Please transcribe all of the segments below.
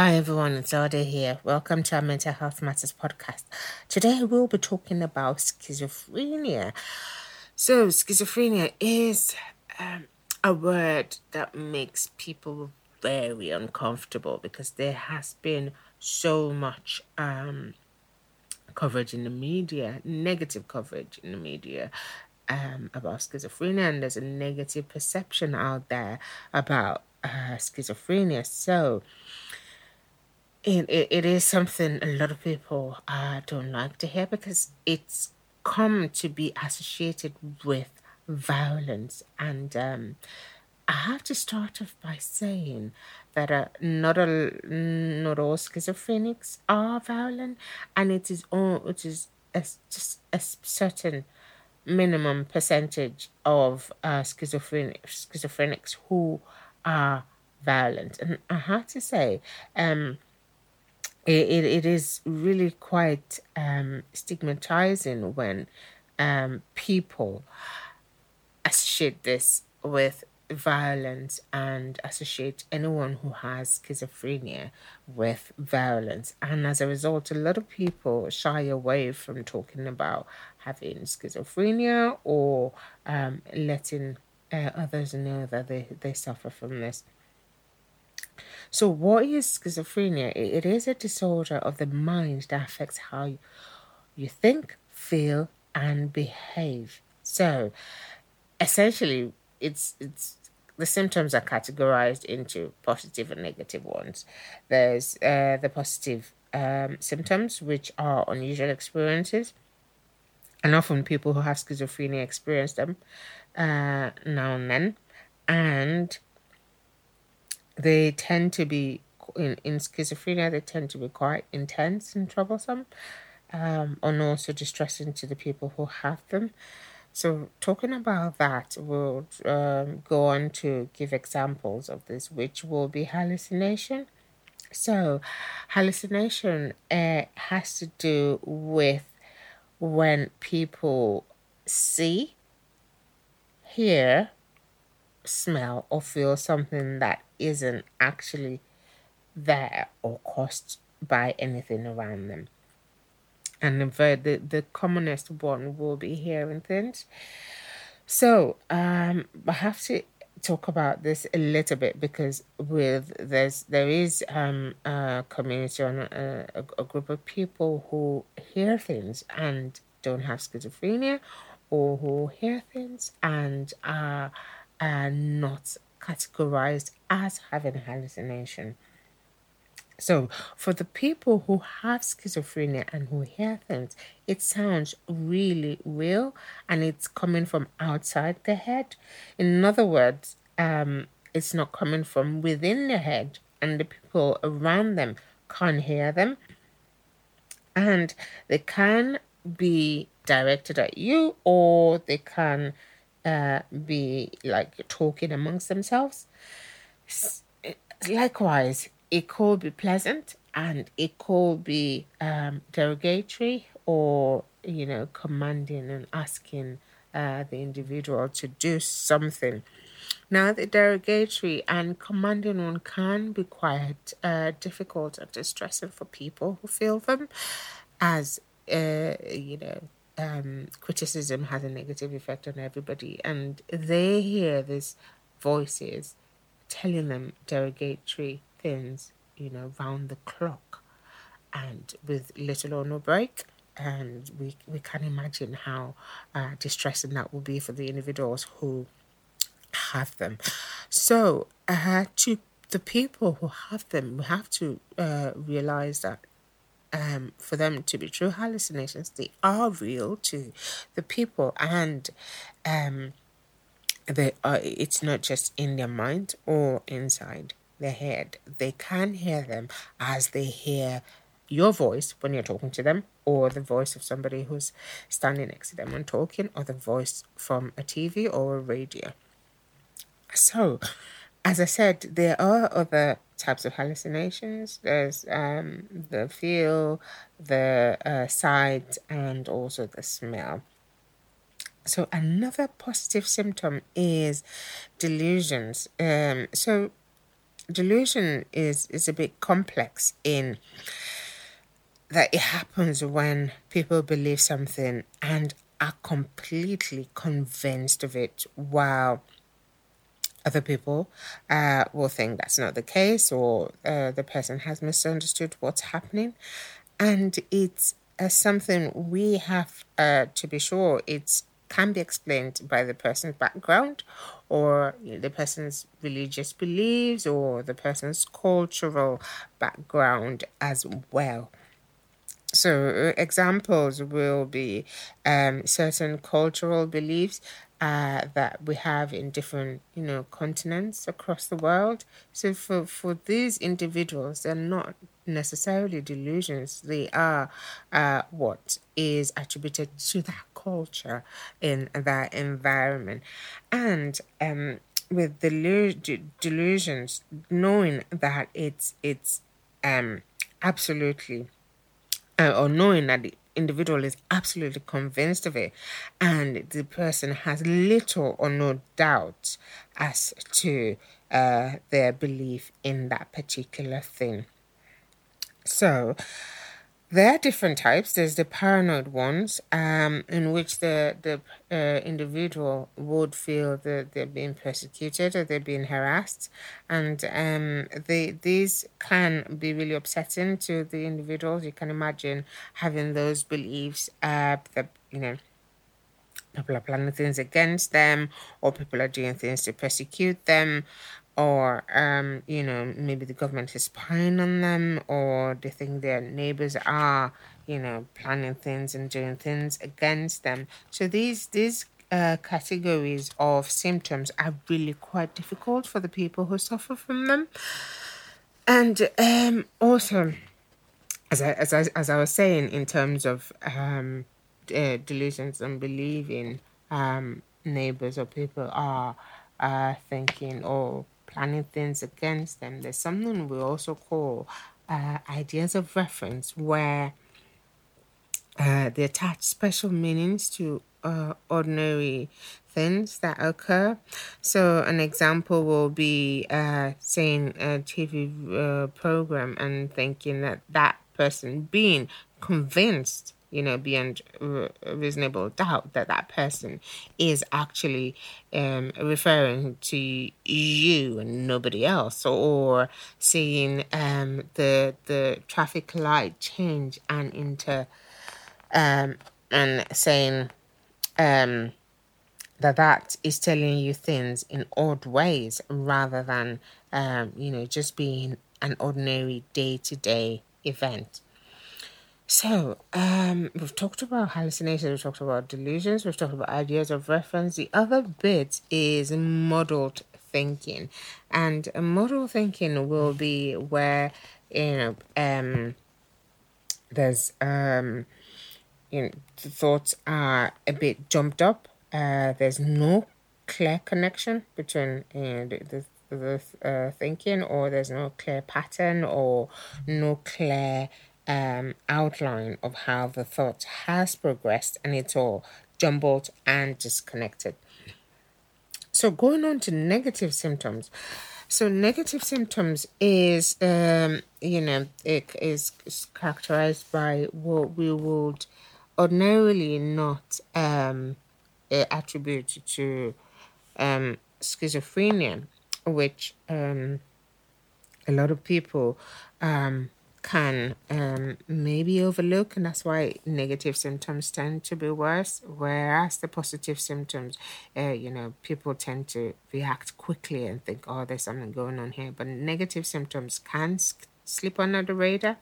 Hi everyone, it's Ade here. Welcome to our Mental Health Matters podcast. Today we'll be talking about schizophrenia. So, schizophrenia is um, a word that makes people very uncomfortable because there has been so much um, coverage in the media, negative coverage in the media um, about schizophrenia, and there's a negative perception out there about uh, schizophrenia. So, it, it, it is something a lot of people uh, don't like to hear because it's come to be associated with violence. And um, I have to start off by saying that uh, not, all, not all schizophrenics are violent, and it is, all, it is a, just a certain minimum percentage of uh, schizophrenic, schizophrenics who are violent. And I have to say, um, it, it, is really quite um, stigmatizing when um, people associate this with violence and associate anyone who has schizophrenia with violence. And as a result, a lot of people shy away from talking about having schizophrenia or um, letting uh, others know that they, they suffer from this. So, what is schizophrenia? It is a disorder of the mind that affects how you think, feel, and behave. So, essentially, it's it's the symptoms are categorized into positive and negative ones. There's uh, the positive um, symptoms, which are unusual experiences, and often people who have schizophrenia experience them uh, now and then, and they tend to be in, in schizophrenia they tend to be quite intense and troublesome um, and also distressing to the people who have them. So talking about that we'll um, go on to give examples of this which will be hallucination. So hallucination uh, has to do with when people see hear smell or feel something that isn't actually there or caused by anything around them. And the, the, the commonest one will be hearing things. So um, I have to talk about this a little bit because with there's there is um a community on a, a, a group of people who hear things and don't have schizophrenia or who hear things and are are not categorized as having hallucination. So, for the people who have schizophrenia and who hear things, it sounds really real and it's coming from outside the head. In other words, um, it's not coming from within the head, and the people around them can't hear them. And they can be directed at you, or they can uh, be like talking amongst themselves. Likewise, it could be pleasant and it could be um, derogatory or, you know, commanding and asking uh, the individual to do something. Now, the derogatory and commanding one can be quite uh, difficult and distressing for people who feel them, as uh, you know, um, criticism has a negative effect on everybody, and they hear these voices telling them derogatory things, you know, round the clock, and with little or no break. And we we can imagine how uh, distressing that will be for the individuals who have them. So, uh, to the people who have them, we have to uh, realize that um, for them to be true hallucinations. They are real to the people, and um, they are it's not just in their mind or inside their head they can hear them as they hear your voice when you're talking to them or the voice of somebody who's standing next to them and talking or the voice from a tv or a radio so as i said there are other types of hallucinations there's um, the feel the uh, sight and also the smell so another positive symptom is delusions. Um, so delusion is is a bit complex in that it happens when people believe something and are completely convinced of it while other people uh, will think that's not the case or uh, the person has misunderstood what's happening and it's uh, something we have uh, to be sure it can be explained by the person's background or the person's religious beliefs or the person's cultural background as well. So, examples will be um, certain cultural beliefs uh, that we have in different, you know, continents across the world. So, for, for these individuals, they're not necessarily delusions. They are uh, what is attributed to that culture in that environment. And um, with delu- delusions, knowing that it's it's um, absolutely, uh, or knowing that the individual is absolutely convinced of it, and the person has little or no doubt as to uh, their belief in that particular thing. So, there are different types. There's the paranoid ones, um, in which the the uh, individual would feel that they're being persecuted or they're being harassed, and um, they these can be really upsetting to the individuals. You can imagine having those beliefs uh, that you know people are planning things against them, or people are doing things to persecute them, or um, you know maybe the government is spying on them or they think their neighbors are you know planning things and doing things against them. So these these uh, categories of symptoms are really quite difficult for the people who suffer from them. And um, also as I, as, I, as I was saying in terms of um, uh, delusions and believing um, neighbors or people are uh, thinking oh planning things against them. There's something we also call uh, ideas of reference where uh, they attach special meanings to uh, ordinary things that occur. So, an example will be uh, saying a TV uh, program and thinking that that person being convinced you know, beyond reasonable doubt that that person is actually um, referring to you and nobody else, or seeing um, the the traffic light change and into um, and saying um, that that is telling you things in odd ways rather than um, you know just being an ordinary day to day event. So, um, we've talked about hallucinations, we've talked about delusions, we've talked about ideas of reference. The other bit is muddled thinking, and muddled thinking will be where you know um, there's um, you know the thoughts are a bit jumped up. Uh, there's no clear connection between you know, the, the, the uh, thinking, or there's no clear pattern, or no clear um, outline of how the thought has progressed and it's all jumbled and disconnected. So, going on to negative symptoms. So, negative symptoms is, um, you know, it is characterized by what we would ordinarily not um, attribute to um, schizophrenia, which um, a lot of people um, can um, maybe overlook, and that's why negative symptoms tend to be worse. Whereas the positive symptoms, uh, you know, people tend to react quickly and think, oh, there's something going on here. But negative symptoms can slip under the radar.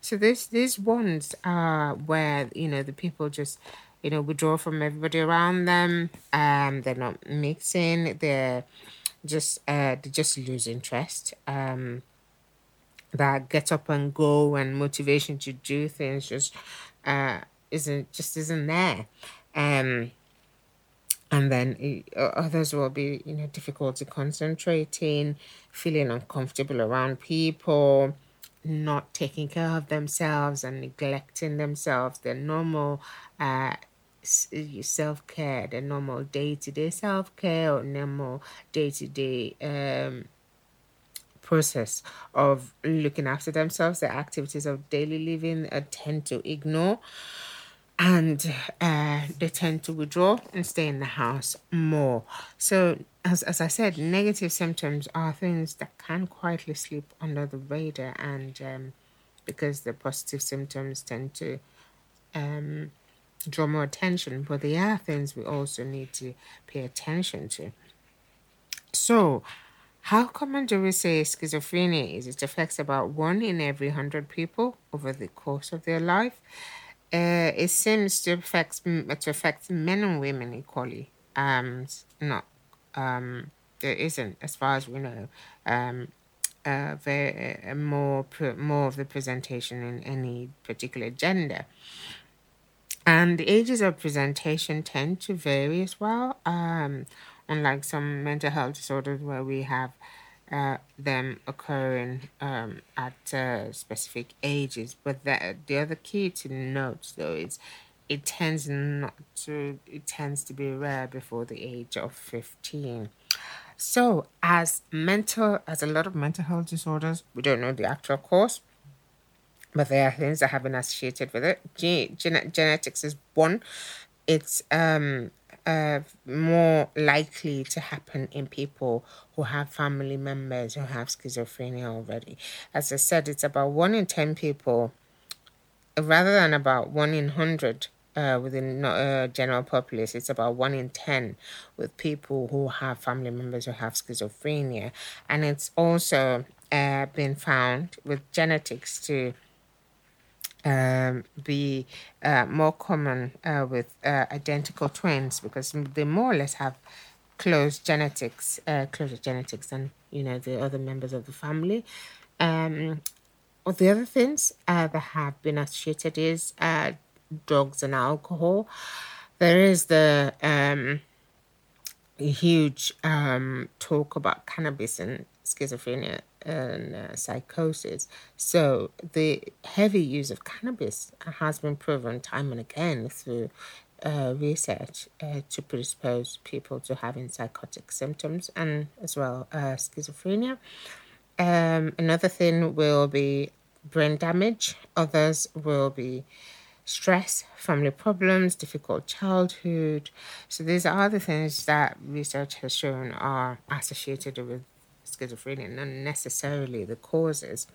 So this these ones are where you know the people just you know, withdraw from everybody around them. Um, they're not mixing. They're just uh, they just lose interest. Um, that get up and go and motivation to do things just uh isn't just isn't there. Um, and then uh, others will be you know difficulty concentrating, feeling uncomfortable around people not taking care of themselves and neglecting themselves, their normal uh, self care, their normal day to day self care, or normal day to day process of looking after themselves, their activities of daily living uh, tend to ignore and uh, they tend to withdraw and stay in the house more. So, as, as I said, negative symptoms are things that can quietly slip under the radar, and um, because the positive symptoms tend to um, draw more attention, but they are things we also need to pay attention to. So, how common do we say schizophrenia is? It affects about one in every hundred people over the course of their life uh, it seems to affect to affect men and women equally. Um, not um, there isn't, as far as we know, um, uh, very uh, more more of the presentation in any particular gender. And the ages of presentation tend to vary as well. Um, unlike some mental health disorders where we have uh, them occurring um, at uh, specific ages. But that, the other key to note, though, is it tends not to it tends to be rare before the age of 15 so as mental as a lot of mental health disorders we don't know the actual cause but there are things that have been associated with it. Ge- gen- genetics is one. It's um uh, more likely to happen in people who have family members who have schizophrenia already. As I said, it's about one in 10 people, rather than about one in 100 uh, within uh, general populace, it's about one in 10 with people who have family members who have schizophrenia. And it's also uh, been found with genetics to um, be uh, more common uh, with uh, identical twins because they more or less have close genetics, uh, closer genetics than you know the other members of the family. Um, the other things that have been associated is uh, drugs and alcohol. There is the um, huge um, talk about cannabis and schizophrenia and uh, psychosis. So the heavy use of cannabis has been proven time and again through uh, research uh, to predispose people to having psychotic symptoms and as well uh, schizophrenia. Um, another thing will be brain damage. Others will be stress, family problems, difficult childhood. So these are the things that research has shown are associated with schizophrenia, not necessarily the causes.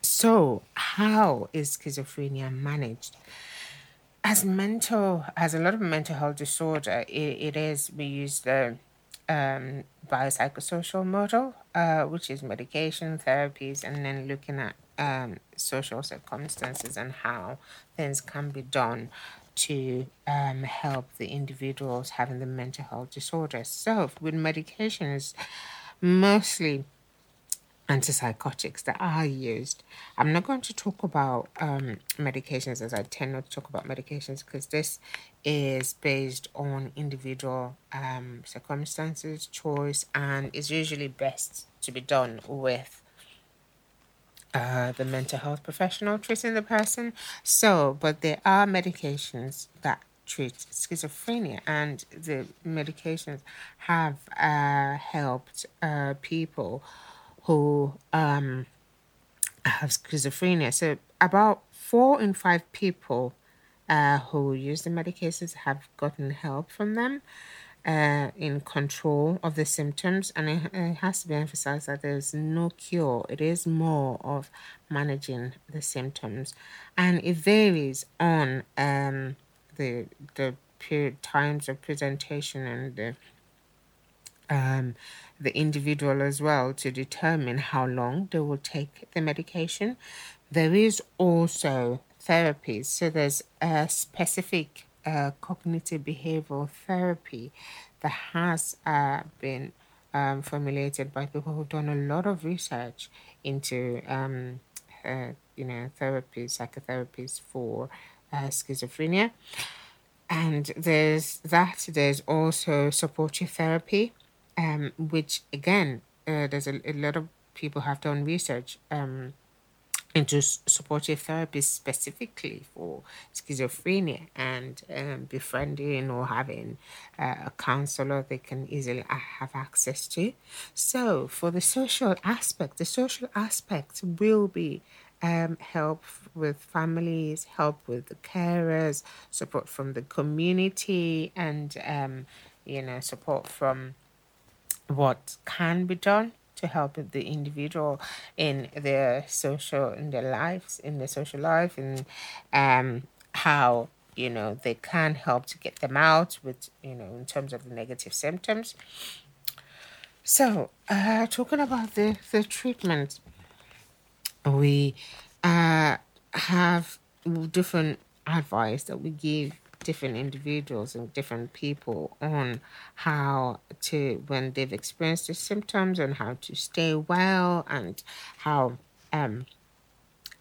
So, how is schizophrenia managed? As mental, as a lot of mental health disorder, it, it is we use the um, biopsychosocial model, uh, which is medication, therapies, and then looking at um, social circumstances and how things can be done to um, help the individuals having the mental health disorder. So, with medications, mostly antipsychotics that are used. I'm not going to talk about um, medications as I tend not to talk about medications because this is based on individual um, circumstances, choice, and is usually best to be done with uh, the mental health professional treating the person. So, but there are medications that treat schizophrenia, and the medications have uh, helped uh, people who um, have schizophrenia. So, about four in five people uh, who use the medications have gotten help from them. Uh, in control of the symptoms, and it, it, has to be emphasized that there's no cure. It is more of managing the symptoms, and it varies on um, the the period times of presentation and the um, the individual as well to determine how long they will take the medication. There is also therapies, so there's a specific uh, cognitive behavioral therapy that has uh, been um, formulated by people who've done a lot of research into, um, uh, you know, therapies, psychotherapies for uh, schizophrenia. And there's that. There's also supportive therapy, um, which again, uh, there's a, a lot of people have done research um, into supportive therapy specifically for schizophrenia and um, befriending or having uh, a counselor they can easily have access to. So, for the social aspect, the social aspect will be um, help with families, help with the carers, support from the community, and um, you know support from what can be done to help the individual in their social in their lives in their social life and um how you know they can help to get them out with you know in terms of the negative symptoms. So uh talking about the the treatment we uh have different advice that we give different individuals and different people on how to when they've experienced the symptoms and how to stay well and how um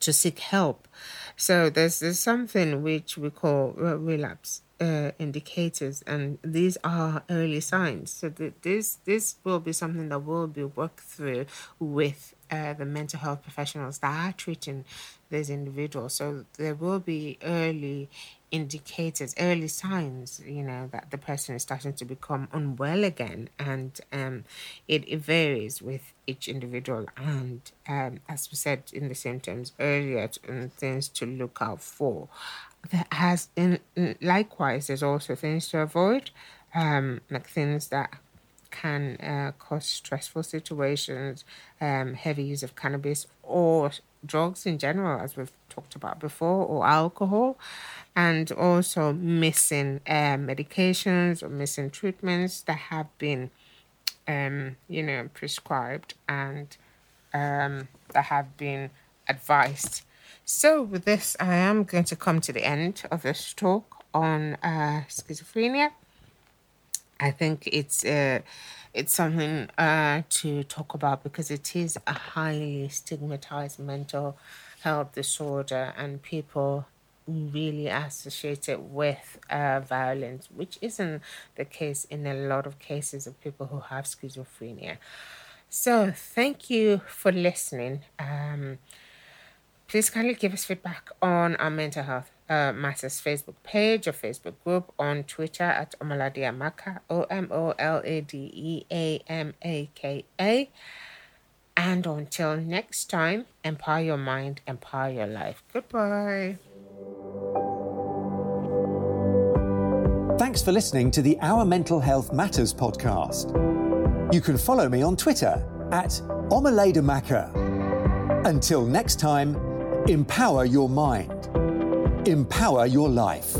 to seek help. So there's there's something which we call relapse uh, indicators, and these are early signs. So this this will be something that we'll be worked through with uh, the mental health professionals that are treating these individuals. So there will be early indicators, early signs, you know, that the person is starting to become unwell again. And um, it, it varies with each individual. And um, as we said in the symptoms earlier, and things to look out for. There has, in, likewise, there's also things to avoid, um, like things that can uh, cause stressful situations, um, heavy use of cannabis or drugs in general, as we've talked about before, or alcohol and also missing uh, medications or missing treatments that have been, um, you know, prescribed and um, that have been advised. So, with this, I am going to come to the end of this talk on uh, schizophrenia. I think it's uh, it's something uh, to talk about because it is a highly stigmatized mental health disorder, and people really associate it with uh, violence, which isn't the case in a lot of cases of people who have schizophrenia. So, thank you for listening. Um, please kindly give us feedback on our mental health uh, matters Facebook page or Facebook group on Twitter at Omolade O M O L A D E A M A K A. And until next time, empower your mind, empower your life. Goodbye. Thanks for listening to the Our Mental Health Matters podcast. You can follow me on Twitter at Omoladeamaka. Until next time, empower your mind, empower your life.